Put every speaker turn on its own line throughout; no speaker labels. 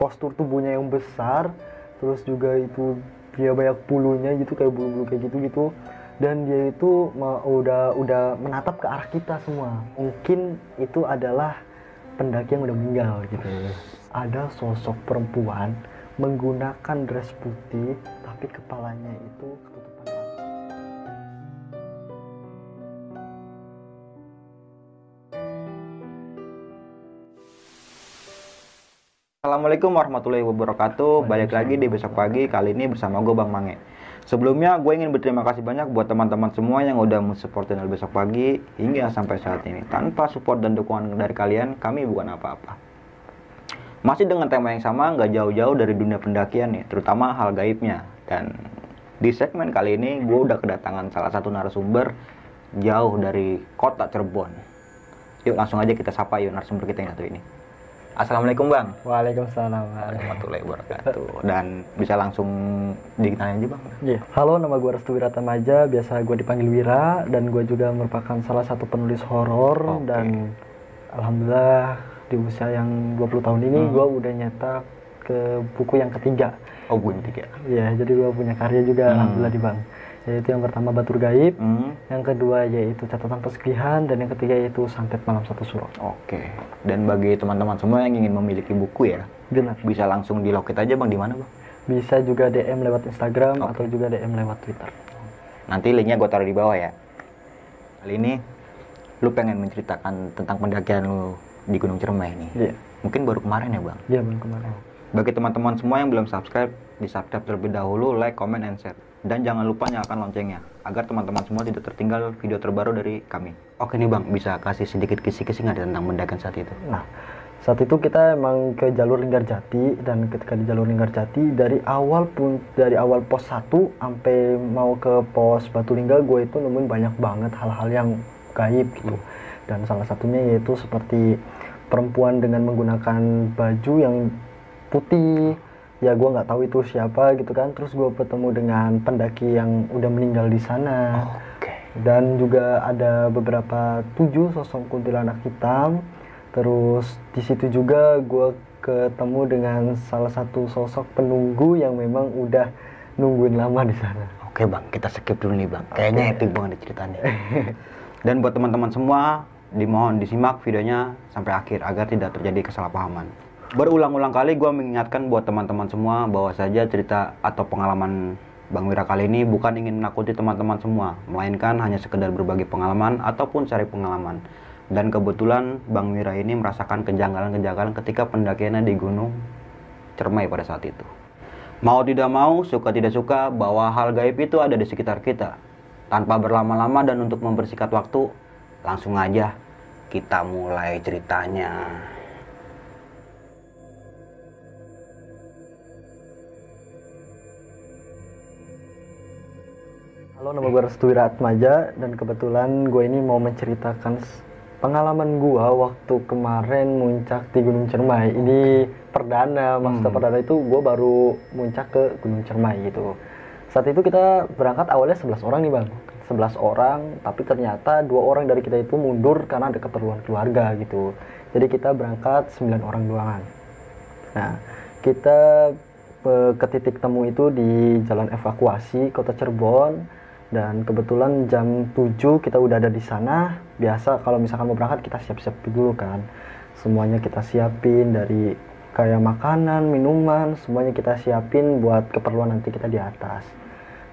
postur tubuhnya yang besar terus juga itu dia banyak bulunya gitu kayak bulu-bulu kayak gitu gitu. Dan dia itu udah udah menatap ke arah kita semua. Mungkin itu adalah pendaki yang udah meninggal gitu. Ada sosok perempuan menggunakan dress putih tapi kepalanya itu ketutupan
Assalamualaikum warahmatullahi wabarakatuh. Balik lagi di besok pagi kali ini bersama gue Bang Mange. Sebelumnya gue ingin berterima kasih banyak buat teman-teman semua yang udah mensupport channel besok pagi hingga sampai saat ini. Tanpa support dan dukungan dari kalian, kami bukan apa-apa. Masih dengan tema yang sama, nggak jauh-jauh dari dunia pendakian nih, terutama hal gaibnya. Dan di segmen kali ini gue udah kedatangan salah satu narasumber jauh dari kota Cirebon. Yuk langsung aja kita sapa yuk narasumber kita yang satu ini. Assalamualaikum bang.
Waalaikumsalam.
warahmatullahi wabarakatuh dan bisa langsung dikenalin aja bang
Iya. Halo, nama gue Restu Wiratamaja, biasa gue dipanggil Wira dan gue juga merupakan salah satu penulis horor
Oke.
dan alhamdulillah di usia yang 20 tahun ini
Hmm.
gue udah nyetak ke buku yang ketiga.
oh gue tiga
Iya, jadi gue punya karya juga
Hmm.
alhamdulillah di Bang. Yaitu yang pertama Batur Gaib,
hmm,
yang kedua yaitu catatan pesugihan dan yang ketiga yaitu Santet Malam Satu Suro.
oke dan bagi teman-teman semua yang ingin memiliki buku ya
Benar.
bisa langsung di loket aja bang di mana bang
Bisa juga DM lewat Instagram
Oke.
atau juga DM lewat Twitter.
nanti linknya gue taruh di bawah ya kali ini lu pengen menceritakan tentang pendakian lu di Gunung Ciremai ini
Iya,
mungkin baru kemarin ya bang
dia Bang kemarin.
bagi teman-teman semua yang belum subscribe di subscribe terlebih dahulu like comment and share dan jangan lupa nyalakan loncengnya agar teman-teman semua tidak tertinggal video terbaru dari kami oke nih bang bisa kasih sedikit kisi-kisi nggak tentang pendakian saat itu
Nah, saat itu kita emang ke jalur Linggarjati dan ketika di jalur Linggarjati dari awal pun dari awal pos 1 sampai mau ke pos Batu Lingga gue itu nemuin banyak banget hal-hal yang gaib gitu. Dan salah satunya yaitu seperti perempuan dengan menggunakan baju yang putih. Ya gue nggak tahu itu siapa gitu kan. Terus gue ketemu dengan pendaki yang udah meninggal di sana
oke
dan juga ada beberapa tujuh sosok kuntilanak hitam terus di situ juga gue ketemu dengan salah satu sosok penunggu yang memang udah nungguin lama di sana
Oke bang, kita skip dulu nih bang. Kayaknya epic banget ceritanya. Dan buat teman-teman semua, dimohon disimak videonya sampai akhir agar tidak terjadi kesalahpahaman. Berulang-ulang kali gue mengingatkan buat teman-teman semua bahwa saja cerita atau pengalaman Bang Wira kali ini bukan ingin menakuti teman-teman semua, melainkan hanya sekedar berbagi pengalaman ataupun cari pengalaman. Dan kebetulan Bang Wira ini merasakan kejanggalan-kejanggalan ketika pendakiannya di Gunung Cermai pada saat itu. Mau tidak mau, suka tidak suka, bahwa hal gaib itu ada di sekitar kita. Tanpa berlama-lama dan untuk mempersingkat waktu, langsung aja kita mulai ceritanya.
Halo nama gue Restu Wiratmaja dan kebetulan gue ini mau menceritakan pengalaman gue waktu kemarin muncak di Gunung Cermai. Ini perdana maksudnya
Hmm.
perdana itu gue baru muncak ke Gunung Cermai gitu. Saat itu kita berangkat awalnya 11 orang nih bang. 11 orang tapi ternyata dua orang dari kita itu mundur karena ada keperluan keluarga gitu. Jadi kita berangkat 9 orang doangan nah kita eh, ke titik temu itu di jalan evakuasi kota Cirebon dan kebetulan jam 7 kita udah ada di sana. Biasa kalau misalkan mau berangkat kita siap-siap dulu kan. Semuanya kita siapin dari kayak makanan minuman semuanya kita siapin buat keperluan nanti kita di atas.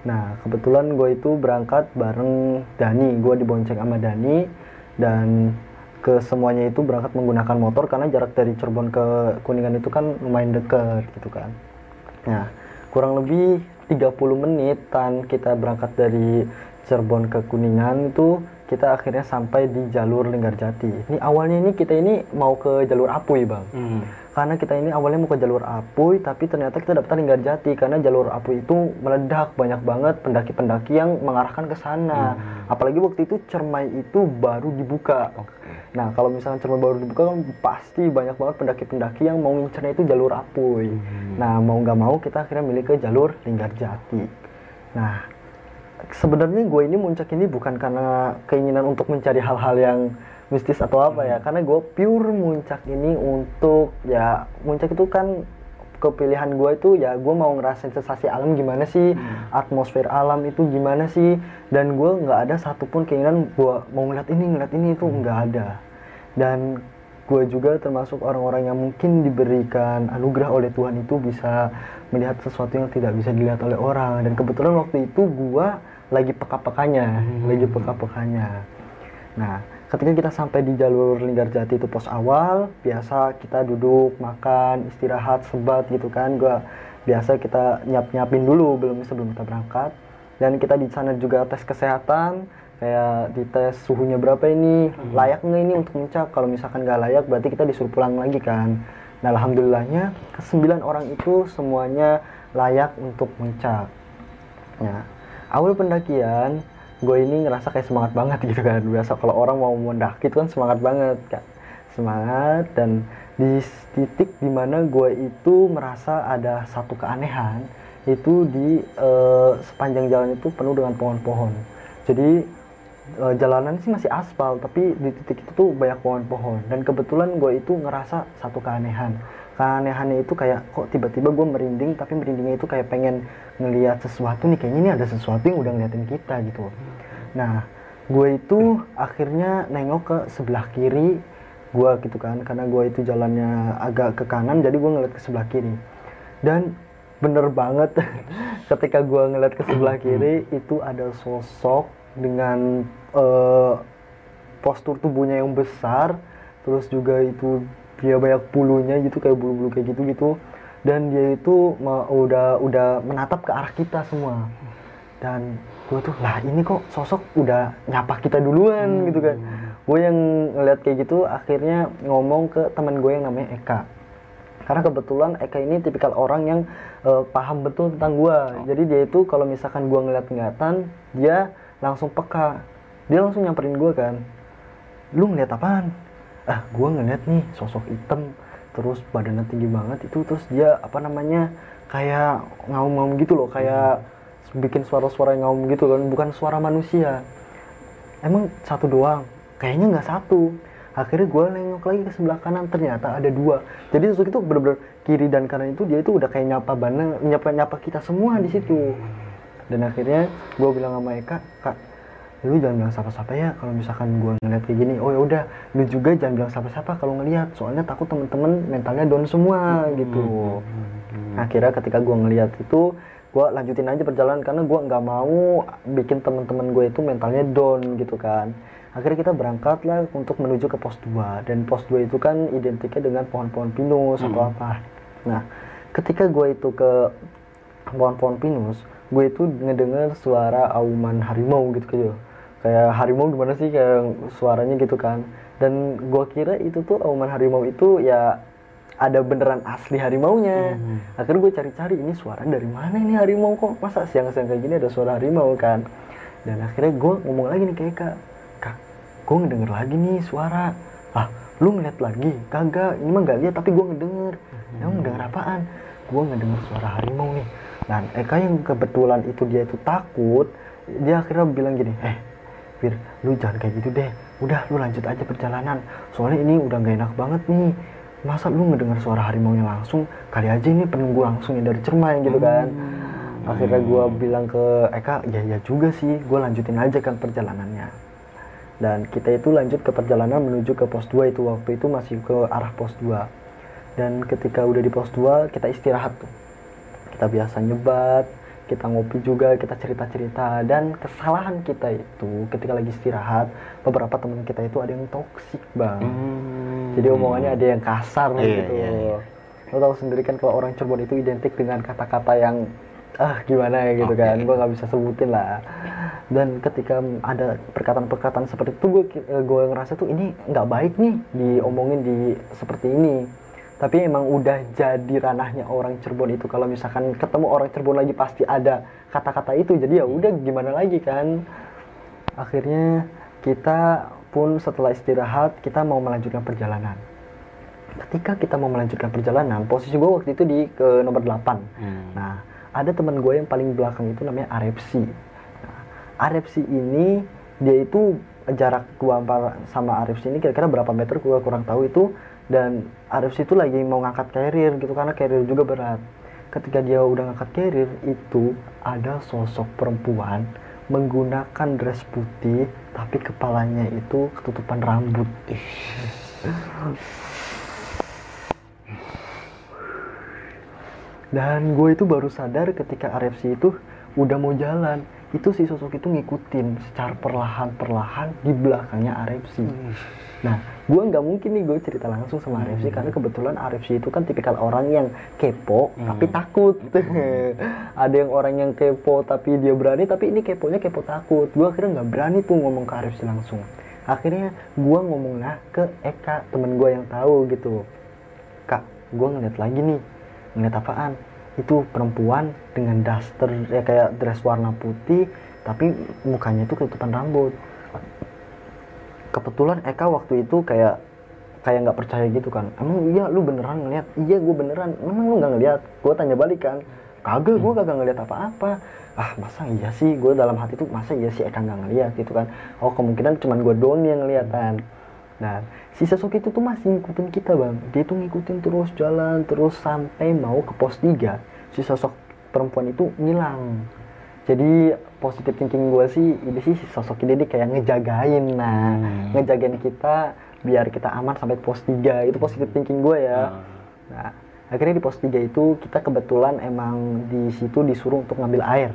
Nah kebetulan gue itu berangkat bareng Dani. Gue dibonceng sama Dani dan ke semuanya itu berangkat menggunakan motor karena jarak dari Cirebon ke Kuningan itu kan lumayan deket gitu kan. Nah, kurang lebih 30 menitan kita berangkat dari Cirebon ke Kuningan itu kita akhirnya sampai di jalur Linggarjati. Ini awalnya ini kita ini mau ke jalur Apuy, Bang. Karena kita ini awalnya mau ke jalur Apuy, tapi ternyata kita dapat Linggarjati karena jalur Apuy itu meledak banyak banget pendaki-pendaki yang mengarahkan ke sana. Apalagi waktu itu Cermai itu baru dibuka. Nah, kalau misalnya Cermai baru dibuka kan pasti banyak banget pendaki-pendaki yang mau ngincernya itu jalur Apuy. Nah, mau nggak mau kita akhirnya milih ke jalur Linggarjati. Nah, sebenarnya gue ini muncak ini bukan karena keinginan untuk mencari hal-hal yang mistis atau apa ya, karena gue pure muncak ini untuk ya muncak itu kan kepilihan gue itu ya gue mau ngerasain sensasi alam gimana sih atmosfer alam itu gimana sih dan gue nggak ada satupun keinginan gue mau ngeliat ini ngeliat ini itu nggak ada. Dan gue juga termasuk orang-orang yang mungkin diberikan anugerah oleh Tuhan itu bisa melihat sesuatu yang tidak bisa dilihat oleh orang. Dan kebetulan waktu itu gue lagi peka-pekanya lagi peka-pekanya. Nah ketika kita sampai di jalur Linggarjati itu pos awal biasa kita duduk makan istirahat sebat gitu kan. Gue biasa kita nyiap-nyiapin dulu belum sebelum kita berangkat. Dan kita di sana juga tes kesehatan kayak dites suhunya berapa ini layak nggak ini untuk mencak kalau misalkan nggak layak berarti kita disuruh pulang lagi kan. Nah alhamdulillahnya kesembilan orang itu semuanya layak untuk mencak nah awal pendakian gue ini ngerasa kayak semangat banget gitu kan. Biasa kalau orang mau mendaki itu kan semangat banget kan semangat dan di titik di mana gue itu merasa ada satu keanehan itu di eh, sepanjang jalan itu penuh dengan pohon-pohon. Jadi eh, jalanan sih masih aspal tapi di titik itu tuh banyak pohon-pohon. Dan kebetulan gue itu ngerasa satu keanehan keanehannya itu kayak kok tiba-tiba gue merinding tapi merindingnya itu kayak pengen ngelihat sesuatu nih kayaknya ini ada sesuatu yang udah ngeliatin kita gitu. Nah gue itu akhirnya nengok ke sebelah kiri gue gitu kan karena gue itu jalannya agak ke kanan jadi gue ngeliat ke sebelah kiri. Dan bener banget ketika gue ngeliat ke sebelah kiri itu ada sosok dengan eh, postur tubuhnya yang besar terus juga itu dia banyak bulunya gitu kayak bulu-bulu kayak gitu gitu dan dia itu udah udah menatap ke arah kita semua. Dan gue tuh lah ini kok sosok udah nyapa kita duluan gitu kan. Gue yang ngeliat kayak gitu akhirnya ngomong ke teman gue yang namanya Eka. Karena kebetulan Eka ini tipikal orang yang eh, paham betul tentang gue jadi dia itu kalau misalkan gue ngeliat ngeliatan dia langsung peka. Dia langsung nyamperin gue kan. Lu ngeliat apaan ah gue ngeliat nih sosok hitam terus badannya tinggi banget. Itu terus dia apa namanya kayak ngaum-ngaum gitu loh kayak bikin suara-suara yang ngaum gitu kan bukan suara manusia. Emang satu doang? Kayaknya nggak satu. Akhirnya gue nengok lagi ke sebelah kanan ternyata ada dua. Jadi sosok itu bener-bener kiri dan kanan itu dia itu udah kayak nyapa bana nyapa nyapa kita semua di situ. Dan akhirnya gue bilang sama Eka kak lu jangan bilang siapa-siapa ya kalau misalkan gue ngeliat kayak gini. Oh ya udah lu juga jangan bilang siapa-siapa kalau ngeliat soalnya takut temen-temen mentalnya down semua gitu. akhirnya ketika gue ngeliat itu gue lanjutin aja perjalanan karena gue nggak mau bikin temen-temen gue itu mentalnya down gitu kan. Akhirnya kita berangkat lah untuk menuju ke pos 2 dan pos 2 itu kan identiknya dengan pohon-pohon pinus atau apa. Nah ketika gue itu ke pohon-pohon pinus gue itu ngedenger suara auman harimau gitu kayak kayak harimau gimana sih? Kayak suaranya gitu kan. Dan gue kira itu tuh auman harimau itu ya ada beneran asli harimaunya. Akhirnya gue cari-cari ini suara dari mana ini harimau kok? Masa siang-siang kayak gini ada suara harimau kan? Dan akhirnya gue ngomong lagi nih kayak kak kak gue ngedenger lagi nih suara. Ah lu ngeliat lagi? Kagak ini mah gak lihat tapi gue ngedenger. Emang ngedenger apaan? Gue ngedenger suara harimau nih. Dan Eka yang kebetulan itu dia itu takut dia akhirnya bilang gini eh Fir, lu jangan kayak gitu deh. Udah lu lanjut aja perjalanan. Soalnya ini udah gak enak banget nih. Masa lu ngedengar suara harimaunya langsung? Kali aja ini penunggu langsung yang dari Cermai gitu kan. Akhirnya gue bilang ke Eka ya ya juga sih gue lanjutin aja kan perjalanannya. Dan kita itu lanjut ke perjalanan menuju ke pos 2 itu. Waktu itu masih ke arah pos 2 dan ketika udah di pos 2 kita istirahat tuh. Kita biasa nyebat kita ngopi juga kita cerita-cerita. Dan kesalahan kita itu ketika lagi istirahat beberapa teman kita itu ada yang toksik bang. Jadi omongannya ada yang kasar
Iya,
gitu.
iya, iya.
lo tahu sendiri kan kalau orang Cirebon itu identik dengan kata-kata yang ah gimana ya gitu
Oke.
kan. Gue nggak bisa sebutin lah. Dan ketika ada perkataan-perkataan seperti itu gue gue ngerasa tuh ini nggak baik nih diomongin di seperti ini tapi emang udah jadi ranahnya orang Cirebon itu. Kalau misalkan ketemu orang Cirebon lagi pasti ada kata-kata itu. Jadi ya udah gimana lagi kan? Akhirnya kita pun setelah istirahat kita mau melanjutkan perjalanan. Ketika kita mau melanjutkan perjalanan posisi gue waktu itu di ke nomor 8 nah ada teman gue yang paling belakang itu namanya Arepsi. Nah, Arepsi ini dia itu jarak gua sama Arepsi ini kira-kira berapa meter gua kurang tahu itu dan Arif itu lagi mau ngangkat carrier gitu karena carrier juga berat. Ketika dia udah ngangkat carrier itu ada sosok perempuan menggunakan dress putih tapi kepalanya itu ketutupan rambut. Dan gue itu baru sadar ketika RFC itu udah mau jalan. Itu si sosok itu ngikutin secara perlahan-perlahan di belakangnya RFC nah gue nggak mungkin nih gue cerita langsung sama RFC karena kebetulan RFC itu kan tipikal orang yang kepo tapi takut. Ada yang orang yang kepo tapi dia berani tapi ini keponya kepo takut. Gue akhirnya nggak berani tuh ngomong ke RFC langsung. Akhirnya gue ngomong lah ke Eka temen gue yang tahu gitu. Kak gue ngeliat lagi nih ngeliat apaan? Itu perempuan dengan daster ya kayak dress warna putih tapi mukanya itu ketutupan rambut kebetulan Eka waktu itu kayak kayak nggak percaya gitu kan. Emang iya lu beneran ngeliat? Iya gue beneran. Emang lu nggak ngeliat? Gue tanya balik kan. Kagak gue kagak ngeliat apa-apa. Ah masa iya sih? Gue dalam hati tuh masa iya sih Eka nggak ngeliat gitu kan? Oh kemungkinan cuman gue doang yang ngeliatan. Nah, si sosok itu tuh masih ngikutin kita bang. Dia tuh ngikutin terus jalan terus sampai mau ke pos 3. Si sosok perempuan itu ngilang. Jadi positif thinking gue sih ini sih si sosok ini kayak ngejagain nah
Hmm.
ngejagain kita biar kita aman sampai pos 3 itu positif thinking gue ya. Nah, akhirnya di pos 3 itu kita kebetulan emang di situ disuruh untuk ngambil air.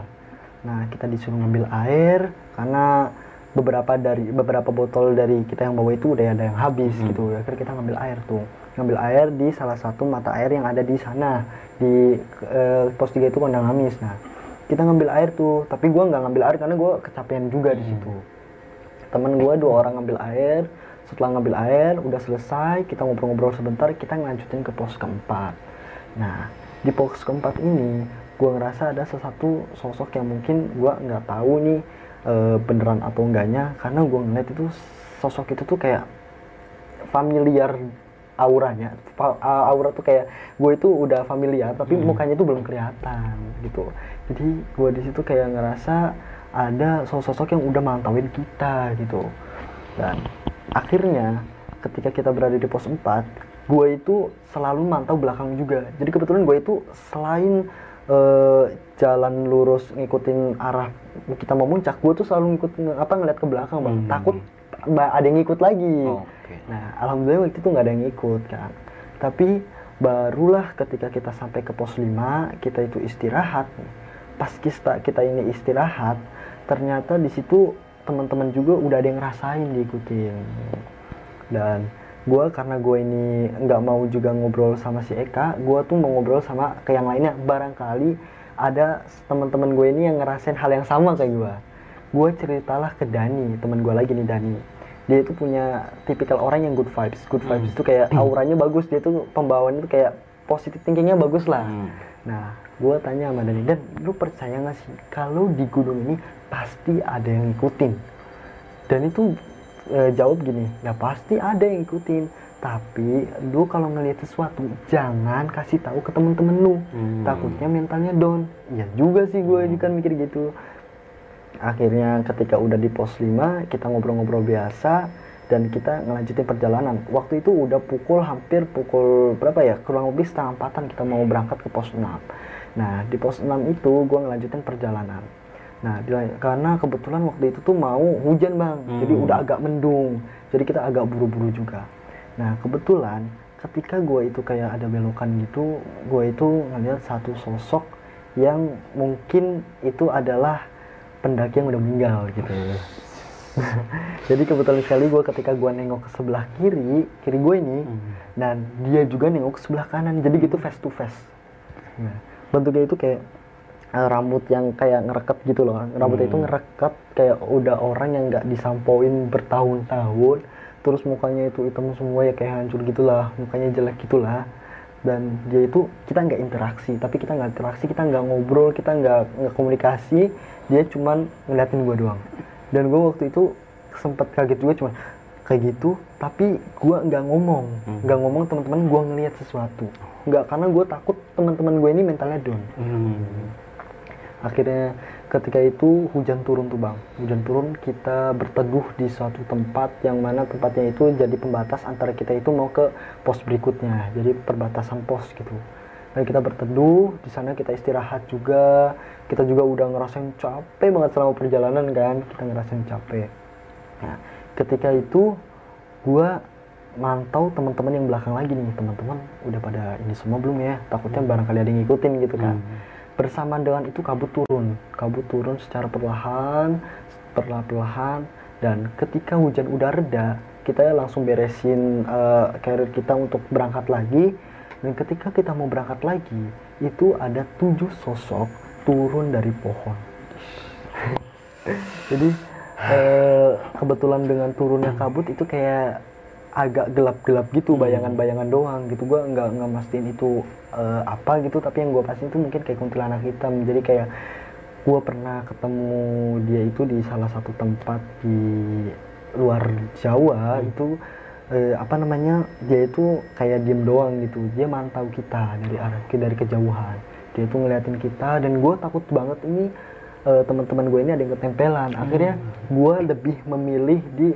Nah, kita disuruh ngambil air karena beberapa dari beberapa botol dari kita yang bawa itu udah ada yang habis gitu. Akhirnya kita ngambil air tuh. Ngambil air di salah satu mata air yang ada di sana di eh, pos 3 itu kandang Amis. Nah, kita ngambil air tuh, tapi gua nggak ngambil air karena gua kecapean juga di situ. Temen gue dua orang ngambil air. Setelah ngambil air udah selesai kita ngobrol-ngobrol sebentar kita ngelanjutin ke pos keempat. Nah di pos keempat ini gue ngerasa ada sesuatu sosok yang mungkin gue nggak tahu nih eh, beneran atau enggaknya. Karena gue ngeliat itu sosok itu tuh kayak familiar auranya. Aura tuh kayak gue itu udah familiar tapi mukanya tuh belum kelihatan gitu jadi gue di situ kayak ngerasa ada sosok-sosok yang udah mantauin kita gitu dan akhirnya ketika kita berada di pos 4 gue itu selalu mantau belakang juga jadi kebetulan gue itu selain eh, jalan lurus ngikutin arah kita mau muncak gue tuh selalu ngikutin apa ngeliat ke belakang bang
Hmm.
takut ada yang ngikut lagi
Oke.
Nah, alhamdulillah waktu itu nggak ada yang ikut kan. Tapi barulah ketika kita sampai ke pos 5, kita itu istirahat. Pas kita kita ini istirahat, ternyata di situ teman-teman juga udah ada yang ngerasain diikutin. Dan gue karena gue ini nggak mau juga ngobrol sama si Eka, gue tuh mau ngobrol sama ke yang lainnya. Barangkali ada teman-teman gue ini yang ngerasain hal yang sama kayak gue. Gue ceritalah ke Dani, teman gue lagi nih Dani dia itu punya tipikal orang yang good vibes good vibes itu kayak auranya bagus dia tuh pembawaannya itu kayak positive thinkingnya bagus lah
Hmm.
nah gue tanya sama Dani dan lu percaya nggak sih kalau di gunung ini pasti ada yang ngikutin? Dan itu eh, jawab gini ya pasti ada yang ngikutin tapi lu kalau ngelihat sesuatu jangan kasih tahu ke temen-temen lu.
Hmm.
takutnya mentalnya down. Ya juga sih gue kan mikir gitu. Akhirnya ketika udah di pos 5 kita ngobrol-ngobrol biasa dan kita ngelanjutin perjalanan. Waktu itu udah pukul hampir pukul berapa ya? Kurang lebih setengah empatan kita mau berangkat ke pos 6 nah di pos 6 itu gue ngelanjutin perjalanan. Nah di- karena kebetulan waktu itu tuh mau hujan bang. Jadi
Hmm.
udah agak mendung. Jadi kita agak buru-buru juga. Nah kebetulan ketika gue itu kayak ada belokan gitu gue itu ngeliat satu sosok yang mungkin itu adalah pendaki yang udah meninggal gitu. Jadi kebetulan sekali gue ketika gue nengok ke sebelah kiri kiri gue ini dan dia juga nengok ke sebelah kanan. Jadi gitu face to face. Nah, bentuknya itu kayak eh, rambut yang kayak ngereket gitu loh. Rambutnya itu
Hmm.
ngereket kayak udah orang yang nggak disampoin bertahun-tahun terus mukanya itu hitam semua ya kayak hancur gitulah mukanya jelek gitulah. Dan dia itu kita nggak interaksi tapi kita nggak interaksi kita nggak ngobrol kita nggak nggak komunikasi dia cuman ngeliatin gue doang. Dan gue waktu itu sempet kaget juga cuman kayak gitu tapi gue nggak ngomong.
Hmm.
nggak ngomong teman-teman gue ngeliat sesuatu. Nggak karena gue takut teman-teman gue ini mentalnya down.
Hmm.
akhirnya ketika itu hujan turun tuh bang. Hujan turun kita berteduh di suatu tempat yang mana tempatnya itu jadi pembatas antara kita itu mau ke pos berikutnya jadi perbatasan pos gitu. Dan kita berteduh di sana kita istirahat juga. Kita juga udah ngerasain capek banget selama perjalanan kan kita ngerasain capek. Nah ketika itu gua mantau teman-teman yang belakang lagi nih teman-teman. Udah pada ini semua belum ya? Takutnya barangkali ada yang ngikutin gitu kan. Bersamaan dengan itu kabut turun. Kabut turun secara perlahan perlahan-lahan. Dan ketika hujan udah reda kita langsung beresin uh, carrier kita untuk berangkat lagi. Dan ketika kita mau berangkat lagi itu ada tujuh sosok turun dari pohon. Jadi uh, kebetulan dengan turunnya kabut itu kayak agak gelap-gelap gitu bayangan-bayangan doang gitu. Gua nggak nggak mastiin itu uh, apa gitu tapi yang gue pastiin itu mungkin kayak kuntilanak hitam. Jadi kayak gue pernah ketemu dia itu di salah satu tempat di luar Jawa hmm. itu eh, apa namanya dia itu kayak diem doang gitu. Dia mantau kita dari arah dari kejauhan. Dia itu ngeliatin kita dan gue takut banget ini eh, teman-teman gue ini ada yang ketempelan. Akhirnya hmm. gue lebih memilih di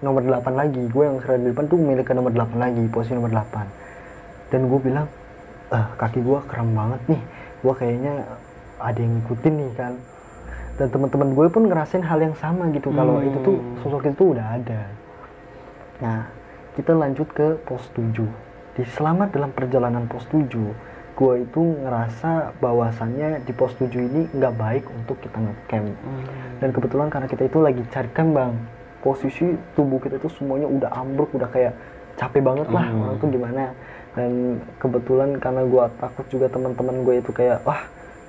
nomor 8 lagi. Gue yang sering di depan tuh memilih ke nomor 8 lagi posisi nomor 8 dan gue bilang eh, kaki gue kram banget nih. Gue kayaknya ada yang ngikutin nih kan. Dan teman-teman gue pun ngerasain hal yang sama gitu. Hmm. kalau itu tuh sosok itu udah ada. Nah kita lanjut ke pos 7 di selamat dalam perjalanan pos 7 gue itu ngerasa bahwasannya di pos 7 ini nggak baik untuk kita ngecamp hmm. dan kebetulan karena kita itu lagi cari camp bang posisi tubuh kita itu semuanya udah ambruk udah kayak capek banget lah hmm. orang tuh gimana dan kebetulan karena gue takut juga teman-teman gue itu kayak wah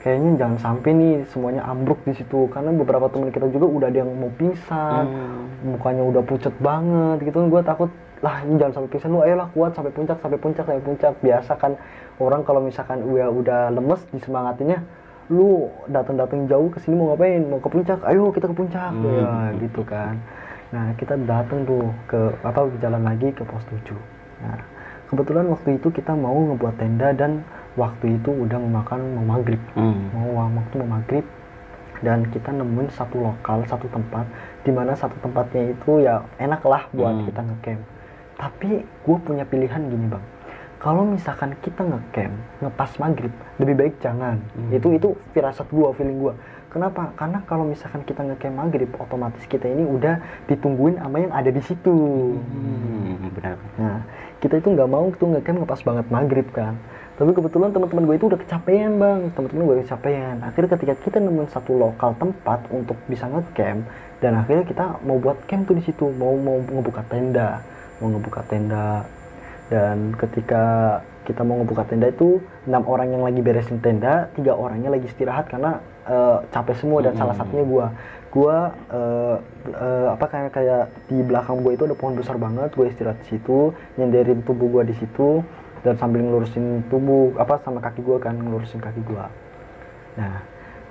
kayaknya jangan sampai nih semuanya ambruk di situ karena beberapa teman kita juga udah ada yang mau pingsan hmm. mukanya udah pucat banget gitu gue takut lah ini jangan sampai pingsan. Lu ayolah kuat sampai puncak sampai puncak sampai puncak. Biasa kan orang kalau misalkan udah udah lemes disemangatinnya lu datang-datang jauh ke sini mau ngapain? Mau ke puncak? Ayo kita ke puncak. Hmm. ya gitu kan. Nah kita datang tuh ke apa jalan lagi ke pos 7 nah kebetulan waktu itu kita mau ngebuat tenda dan waktu itu udah memakan mau maghrib. Hmm. mau waktu mau maghrib. Dan kita nemuin satu lokal satu tempat di mana satu tempatnya itu ya enak lah buat hmm. kita ngecamp tapi gue punya pilihan gini bang kalau misalkan kita ngecamp ngepas maghrib lebih baik jangan hmm. itu itu firasat gue feeling gue Kenapa? Karena kalau misalkan kita ngecamp maghrib, otomatis kita ini udah ditungguin sama yang ada di situ. Hmm, benar. Nah, kita itu nggak mau tuh ngecamp ngepas banget maghrib kan. Tapi kebetulan teman-teman gue itu udah kecapean bang, teman-teman gue kecapean. Akhirnya ketika kita nemuin satu lokal tempat untuk bisa ngecamp, dan akhirnya kita mau buat camp tuh di situ, mau mau ngebuka tenda, mau ngebuka tenda. Dan ketika kita mau ngebuka tenda itu enam orang yang lagi beresin tenda, tiga orangnya lagi istirahat karena uh, capek semua dan hmm. salah satunya gua gua uh, uh, apa kayak kayak di belakang gua itu ada pohon besar banget gua istirahat di situ nyenderin tubuh gua di situ dan sambil ngelurusin tubuh apa sama kaki gua kan ngelurusin kaki gua nah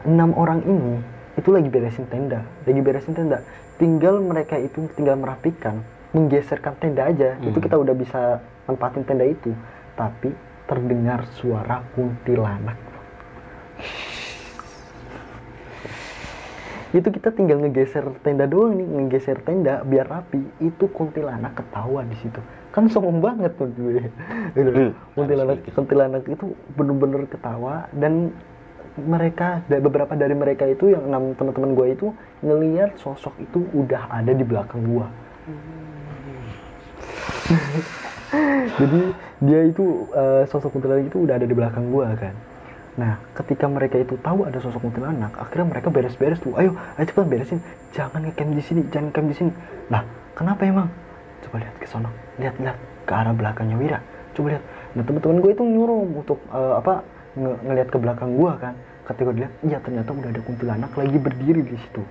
enam orang ini itu lagi beresin tenda lagi beresin tenda tinggal mereka itu tinggal merapikan menggeserkan tenda aja. Hmm. itu kita udah bisa tempatin tenda itu. Tapi terdengar suara kuntilanak. Itu kita tinggal ngegeser tenda doang nih ngegeser tenda biar rapi. Itu kuntilanak ketawa di situ. Kan sombong banget tuh gue. Hmm. kuntilanak kuntilanak itu bener-bener ketawa dan mereka beberapa dari mereka itu yang enam teman-teman gue itu ngelihat sosok itu udah ada di belakang gue jadi dia itu uh, sosok kuntilanak itu udah ada di belakang gue kan Nah, ketika mereka itu tahu ada sosok kuntilanak, akhirnya mereka beres-beres tuh. Ayo, ayo cepat beresin. Jangan ngecamp di sini, jangan camp di sini. Nah, kenapa emang? Coba lihat ke sana. Lihat, lihat ke arah belakangnya Wira. Coba lihat. Nah, teman-teman gue itu nyuruh untuk uh, apa? Nge ngelihat ke belakang gue kan. Ketika gue lihat, iya ternyata udah ada kuntilanak lagi berdiri di situ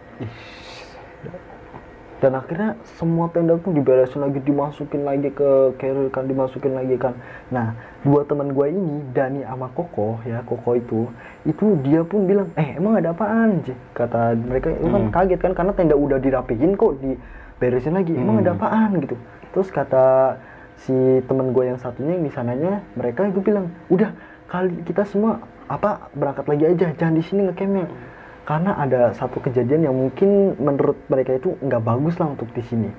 dan akhirnya semua tenda pun diberesin lagi dimasukin lagi ke carrier kan dimasukin lagi kan. Nah dua teman gue ini Dani sama Koko ya Koko itu itu dia pun bilang eh emang ada apaan? Sih kata mereka itu kan hmm. kaget kan karena tenda udah dirapihin kok diberesin lagi emang hmm. ada apaan? Gitu. Terus kata si teman gue yang satunya yang di sananya mereka itu bilang udah kali kita semua apa berangkat lagi aja jangan di sini ngecampnya karena ada satu kejadian yang mungkin menurut mereka itu nggak bagus lah untuk di sini.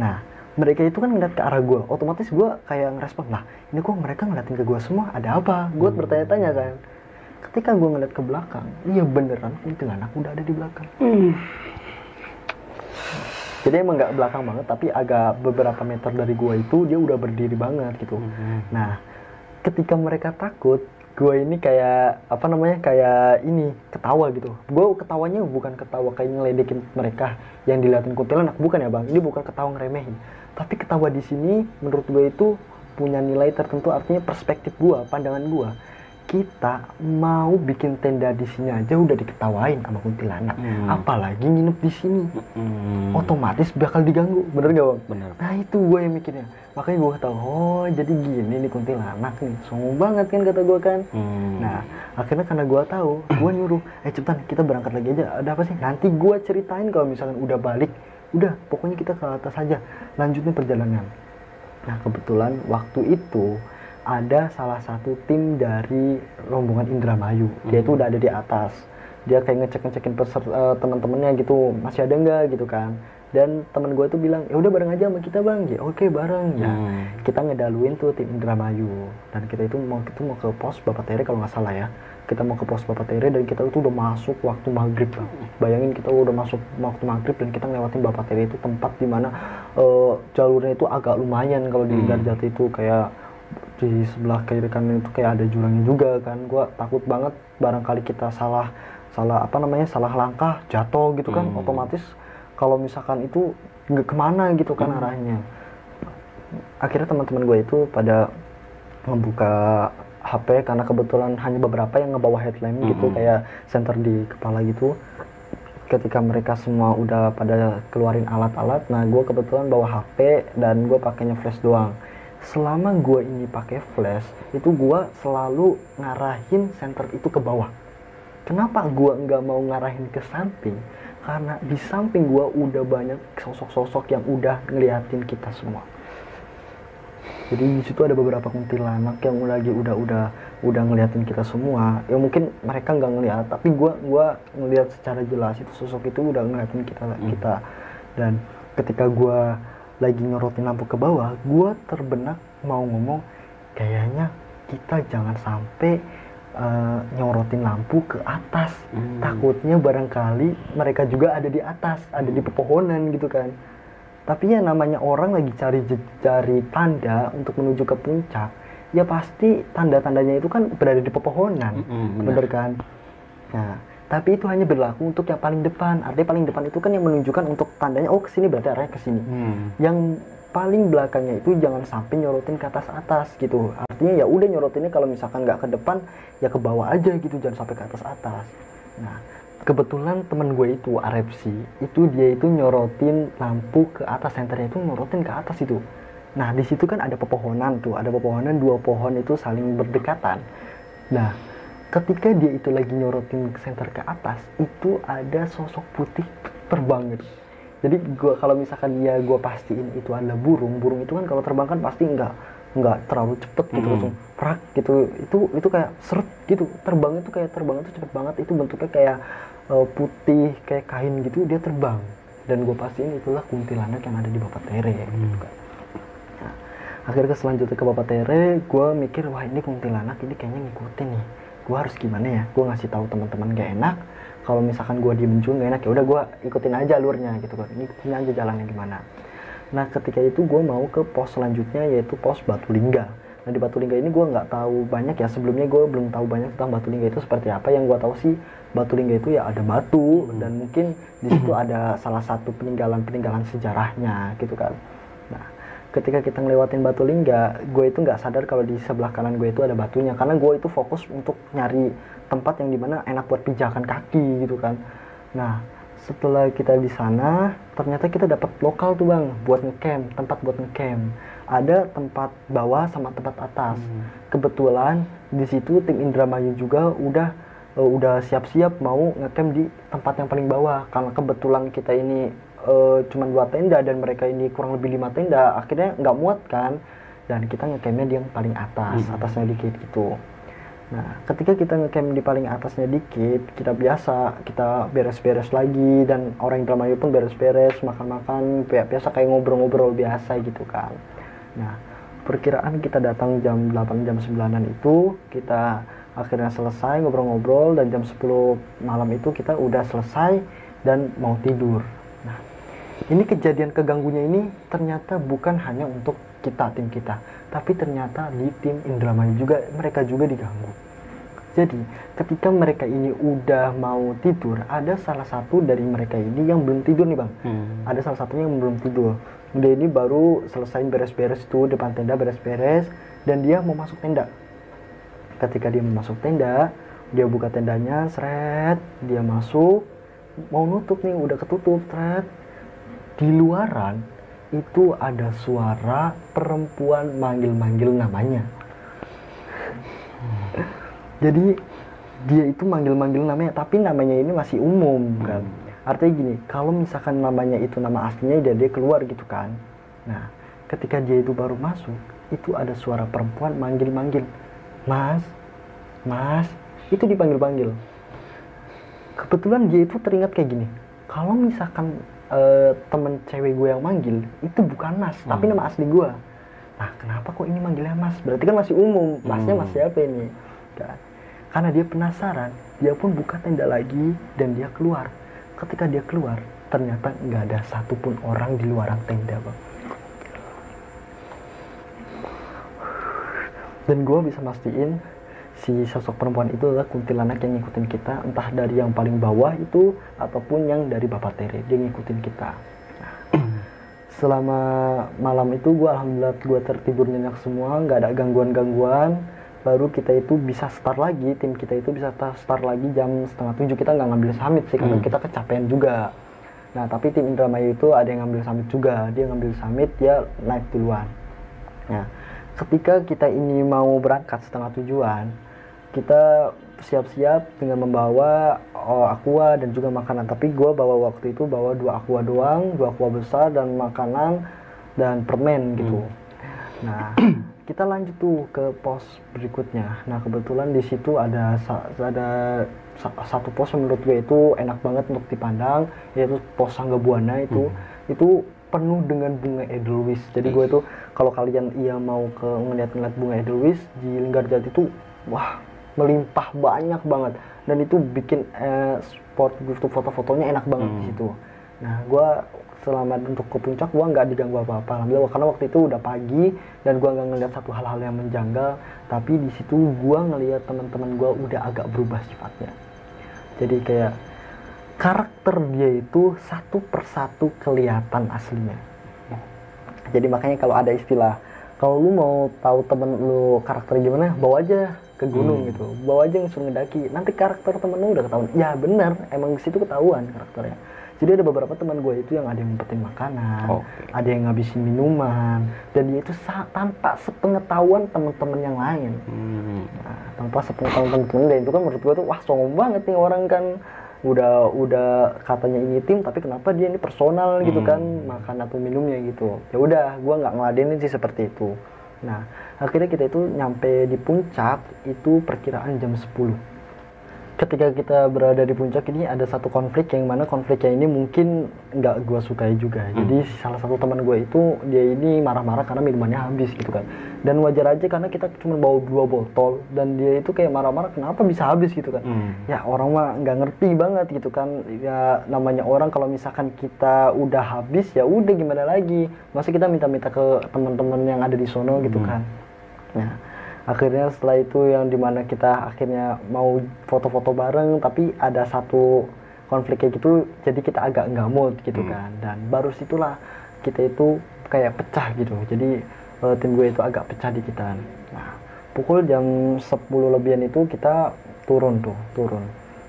Nah mereka itu kan ngeliat ke arah gue otomatis gue kayak ngerespon lah ini kok mereka ngeliatin ke gue semua? Ada apa? Gue bertanya-tanya kan. Ketika gue ngeliat ke belakang iya beneran kuntilanak udah ada di belakang. Jadi emang nggak belakang banget tapi agak beberapa meter dari gua itu dia udah berdiri banget gitu. Nah ketika mereka takut gua ini kayak apa namanya kayak ini ketawa gitu. Gua ketawanya bukan ketawa kayak ngeledekin mereka yang dilihatin kuntilanak. Bukan ya bang? Ini bukan ketawa ngeremehin. Tapi ketawa di sini menurut gue itu punya nilai tertentu artinya perspektif gua pandangan gua kita mau bikin tenda di sini aja udah diketawain sama kuntilanak
Hmm.
apalagi nginep di sini
Hmm.
otomatis bakal diganggu bener gak bang?
Bener.
nah itu gue yang mikirnya makanya gue tahu oh jadi gini nih kuntilanak nih sombong banget kan kata gue kan
Hmm.
nah akhirnya karena gue tahu gue nyuruh eh cepetan kita berangkat lagi aja ada apa sih nanti gue ceritain kalau misalkan udah balik udah pokoknya kita ke atas aja lanjutin perjalanan nah kebetulan waktu itu ada salah satu tim dari rombongan Indramayu. Dia itu udah ada di atas. Dia kayak ngecek ngecekin peser eh, teman-temannya gitu masih ada nggak? gitu kan. Dan teman gue tuh bilang ya udah bareng aja sama kita bang. Ya oke bareng. Ya
Hmm.
kita ngedaluin tuh tim Indramayu. Dan kita itu mau itu mau ke pos Bapak Tere kalau nggak salah ya. Kita mau ke pos Bapak Tere dan kita itu udah masuk waktu maghrib Bang. bayangin kita udah masuk waktu maghrib dan kita ngelewatin Bapak Tere itu tempat di mana eh, jalurnya itu agak lumayan kalau di
Hmm.
Garjati itu. Kayak di sebelah kiri kanan itu kayak ada jurangnya juga kan gua takut banget barangkali kita salah salah apa namanya salah langkah jatuh gitu kan
Hmm.
otomatis kalau misalkan itu nggak ke mana gitu kan
Hmm.
arahnya akhirnya teman-teman gue itu pada membuka HP karena kebetulan hanya beberapa yang ngebawa headlamp gitu
Mhm.
kayak senter di kepala gitu ketika mereka semua udah pada keluarin alat-alat nah gue kebetulan bawa HP dan gue pakainya flash doang selama gue ini pakai flash itu gue selalu ngarahin senter itu ke bawah. Kenapa gue nggak mau ngarahin ke samping? Karena di samping gue udah banyak sosok-sosok yang udah ngeliatin kita semua. Jadi di situ ada beberapa kuntilanak yang lagi udah udah udah ngeliatin kita semua. Ya mungkin mereka nggak ngeliat tapi gua gua ngeliat secara jelas itu sosok itu udah ngeliatin kita kita. Dan ketika gua lagi nyorotin lampu ke bawah gua terbenak mau ngomong kayaknya kita jangan sampai eh, nyorotin lampu ke atas.
Hmm.
takutnya barangkali mereka juga ada di atas ada di pepohonan gitu kan. Tapi ya namanya orang lagi cari cari tanda untuk menuju ke puncak ya pasti tanda-tandanya itu kan berada di pepohonan.
Mm-mm,
bener
benar.
kan? Nah tapi itu hanya berlaku untuk yang paling depan. Artinya paling depan itu kan yang menunjukkan untuk tandanya oh ke sini berarti arahnya ke sini.
Hmm.
yang paling belakangnya itu jangan sampai nyorotin ke atas atas gitu. Artinya ya udah nyorotinnya kalau misalkan nggak ke depan ya ke bawah aja gitu jangan sampai ke atas atas. Nah kebetulan temen gue itu Arepsi itu dia itu nyorotin lampu ke atas. Senternya itu nyorotin ke atas itu. Nah di situ kan ada pepohonan tuh. Ada pepohonan dua pohon itu saling berdekatan. Nah ketika dia itu lagi nyorotin senter ke atas itu ada sosok putih terbang gitu jadi gua kalau misalkan dia gua pastiin itu adalah burung burung itu kan kalau terbang kan pasti nggak nggak terlalu cepet gitu
Hmm.
langsung prak gitu. Itu itu kayak seret gitu. Terbang itu kayak terbang itu cepet banget. Itu bentuknya kayak eh, putih kayak kain gitu dia terbang. Dan gue pastiin itulah kuntilanak yang ada di Bapak Tere gitu kan. Nah, akhirnya selanjutnya ke Bapak Tere gue mikir wah ini kuntilanak ini kayaknya ngikutin nih gue harus gimana ya? Gue ngasih tahu teman-teman gak enak. Kalau misalkan gue diem juga gak enak ya udah gue ikutin aja alurnya gitu kan ini ikutin aja jalannya gimana. Nah ketika itu gue mau ke pos selanjutnya yaitu pos Batu Lingga nah di Batu Lingga ini gue nggak tahu banyak ya. Sebelumnya gue belum tahu banyak tentang Batu Lingga itu seperti apa. Yang gue tahu sih Batu Lingga itu ya ada batu. Dan mungkin di situ ada salah satu peninggalan-peninggalan sejarahnya gitu kan ketika kita ngelewatin batu lingga gue itu nggak sadar kalau di sebelah kanan gue itu ada batunya. Karena gue itu fokus untuk nyari tempat yang di mana enak buat pijakan kaki gitu kan. Nah setelah kita di sana ternyata kita dapat lokal tuh bang buat ngecamp tempat buat ngecamp. Ada tempat bawah sama tempat atas. Kebetulan di situ tim Indramayu juga udah eh, udah siap-siap mau ngecamp di tempat yang paling bawah. Karena kebetulan kita ini eh, cuman dua tenda dan mereka ini kurang lebih lima tenda akhirnya nggak muat kan dan kita ngecampnya di yang paling atas
Hmm.
atasnya dikit gitu Nah, ketika kita ngecamp di paling atasnya dikit, kita biasa, kita beres-beres lagi dan orang Indramayu pun beres-beres, makan-makan, biasa kayak ngobrol-ngobrol biasa gitu kan. Nah, perkiraan kita datang jam 8 jam 9-an itu, kita akhirnya selesai ngobrol-ngobrol dan jam 10 malam itu kita udah selesai dan mau tidur. Ini kejadian keganggunya ini ternyata bukan hanya untuk kita tim kita tapi ternyata di tim Indramayu juga mereka juga diganggu. Jadi ketika mereka ini udah mau tidur ada salah satu dari mereka ini yang belum tidur nih bang.
Hmm.
ada salah satunya yang belum tidur. Dia ini baru selesai beres-beres tuh depan tenda beres-beres dan dia mau masuk tenda. Ketika dia mau masuk tenda dia buka tendanya seret dia masuk mau nutup nih udah ketutup seret di luaran itu ada suara perempuan manggil-manggil namanya. Jadi dia itu manggil-manggil namanya tapi namanya ini masih umum kan? Artinya gini kalau misalkan namanya itu nama aslinya dia dia keluar gitu kan. Nah ketika dia itu baru masuk itu ada suara perempuan manggil-manggil. Mas mas itu dipanggil-panggil. Kebetulan dia itu teringat kayak gini kalau misalkan eh, temen cewek gue yang manggil itu bukan mas tapi
Hmm.
nama asli gue nah kenapa kok ini manggilnya mas? Berarti kan masih umum. Masnya
Hmm.
mas siapa ini? Kan? Karena dia penasaran dia pun buka tenda lagi dan dia keluar. Ketika dia keluar ternyata nggak ada satupun orang di luar tenda bang. Dan gue bisa mastiin si sosok perempuan itu adalah kuntilanak yang ngikutin kita. Entah dari yang paling bawah itu ataupun yang dari bapak Tere dia ngikutin kita. Nah, selama malam itu gue alhamdulillah gue tertidur nyenyak semua nggak ada gangguan-gangguan. Baru kita itu bisa start lagi tim kita itu bisa ta- start lagi jam setengah tujuh. Kita nggak ngambil summit sih karena
Hmm.
kita kecapean juga. Nah tapi tim Indramayu itu ada yang ngambil summit juga. Dia ngambil summit dia naik duluan. Nah, ketika kita ini mau berangkat setengah tujuan, kita siap-siap dengan membawa oh, aqua dan juga makanan. Tapi gua bawa waktu itu bawa dua aqua doang, dua aqua besar dan makanan dan permen gitu. Nah, kita lanjut tuh ke pos berikutnya. Nah, kebetulan di situ ada ada sa- satu pos yang menurut gue itu enak banget untuk dipandang, yaitu pos Sangga Buana itu. Itu penuh dengan bunga edelweiss. Jadi gue itu kalau kalian iya mau ke ngeliat-ngeliat bunga edelweiss di Linggarjati itu wah melimpah banyak banget. Dan itu bikin eh, spot untuk foto-fotonya enak banget di
Hmm.
situ. Nah, gue selama untuk ke puncak gue nggak diganggu apa-apa alhamdulillah. Karena waktu itu udah pagi dan gue nggak ngeliat satu hal-hal yang menjanggal. Tapi di situ gue ngeliat teman-teman gue udah agak berubah sifatnya. Jadi kayak karakter dia itu satu persatu kelihatan aslinya. Jadi makanya kalau ada istilah kalau lu mau tahu temen lu karakter gimana bawa aja ke gunung
Hmm.
gitu. Bawa aja yang suruh ngedaki nanti karakter temen lu udah ketahuan. Ya benar emang di situ ketahuan karakternya. Jadi ada beberapa teman gue itu yang ada yang ngumpetin makanan
Oke.
ada yang ngabisin minuman. Dan dia itu tanpa sepengetahuan teman-teman yang lain.
Hmm.
Nah, tanpa sepengetahuan teman-teman dan itu kan menurut gue tuh wah songong banget nih orang kan. Udah udah katanya ini tim tapi kenapa dia ini personal gitu
Hmm.
kan? Makan atau minumnya gitu. Ya udah gue nggak ngeladenin sih seperti itu nah akhirnya kita itu nyampe di puncak itu perkiraan jam 10 ketika kita berada di puncak ini ada satu konflik yang mana konfliknya ini mungkin nggak gue sukai juga. Jadi salah satu teman gue itu dia ini marah-marah karena minumannya habis gitu kan dan wajar aja karena kita cuma bawa dua botol dan dia itu kayak marah-marah kenapa bisa habis? gitu kan.
Hmm.
ya orang mah nggak ngerti banget gitu kan. Ya namanya orang kalau misalkan kita udah habis ya udah gimana lagi? Masa kita minta-minta ke teman-teman yang ada di sono gitu
Hmm.
kan. Nah akhirnya setelah itu yang di mana kita akhirnya mau foto-foto bareng tapi ada satu konflik kayak gitu jadi kita agak nggak mood gitu
Hmm.
kan. Dan baru situlah kita itu kayak pecah gitu. Jadi eh, tim gue itu agak pecah di kita nah pukul jam 10 lebihan itu kita turun tuh turun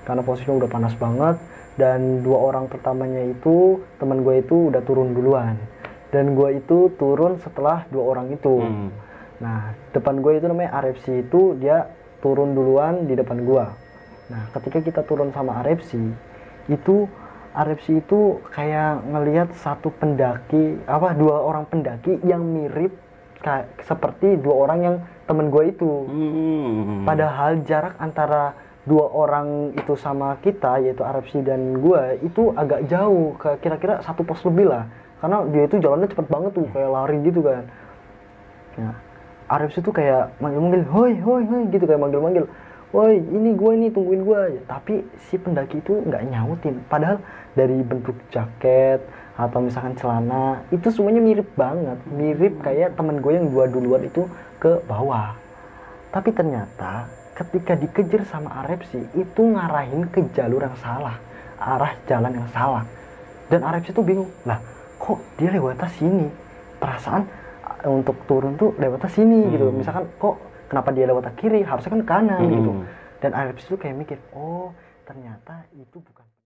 karena posisinya udah panas banget dan dua orang pertamanya itu teman gue itu udah turun duluan dan gue itu turun setelah dua orang itu
Hmm.
Nah, depan gue itu namanya RFC itu dia turun duluan di depan gua. Nah, ketika kita turun sama RFC, itu RFC itu kayak ngelihat satu pendaki apa dua orang pendaki yang mirip kayak seperti dua orang yang temen gue itu.
Hmm.
Padahal jarak antara dua orang itu sama kita yaitu Arabsi dan gua itu agak jauh ke kira-kira satu pos lebih lah. Karena dia itu jalannya cepet banget tuh kayak lari gitu kan. Ya Arabsi tuh kayak manggil-manggil hoi hoi hoi gitu kayak manggil-manggil woi ini gua ini tungguin gua. Tapi si pendaki itu nggak nyautin. Padahal dari bentuk jaket atau misalkan celana itu semuanya mirip banget mirip kayak temen gue yang dua duluan itu ke bawah tapi ternyata ketika dikejar sama Arepsi itu ngarahin ke jalur yang salah, arah jalan yang salah. Dan Arepsi tuh bingung, lah kok dia lewat sini? Perasaan uh, untuk turun tuh lewat sini gitu.
Hmm.
Misalkan kok kenapa dia lewat kiri? Harusnya kan kanan
Hmm.
gitu. Dan Arepsi tuh kayak mikir, oh ternyata itu bukan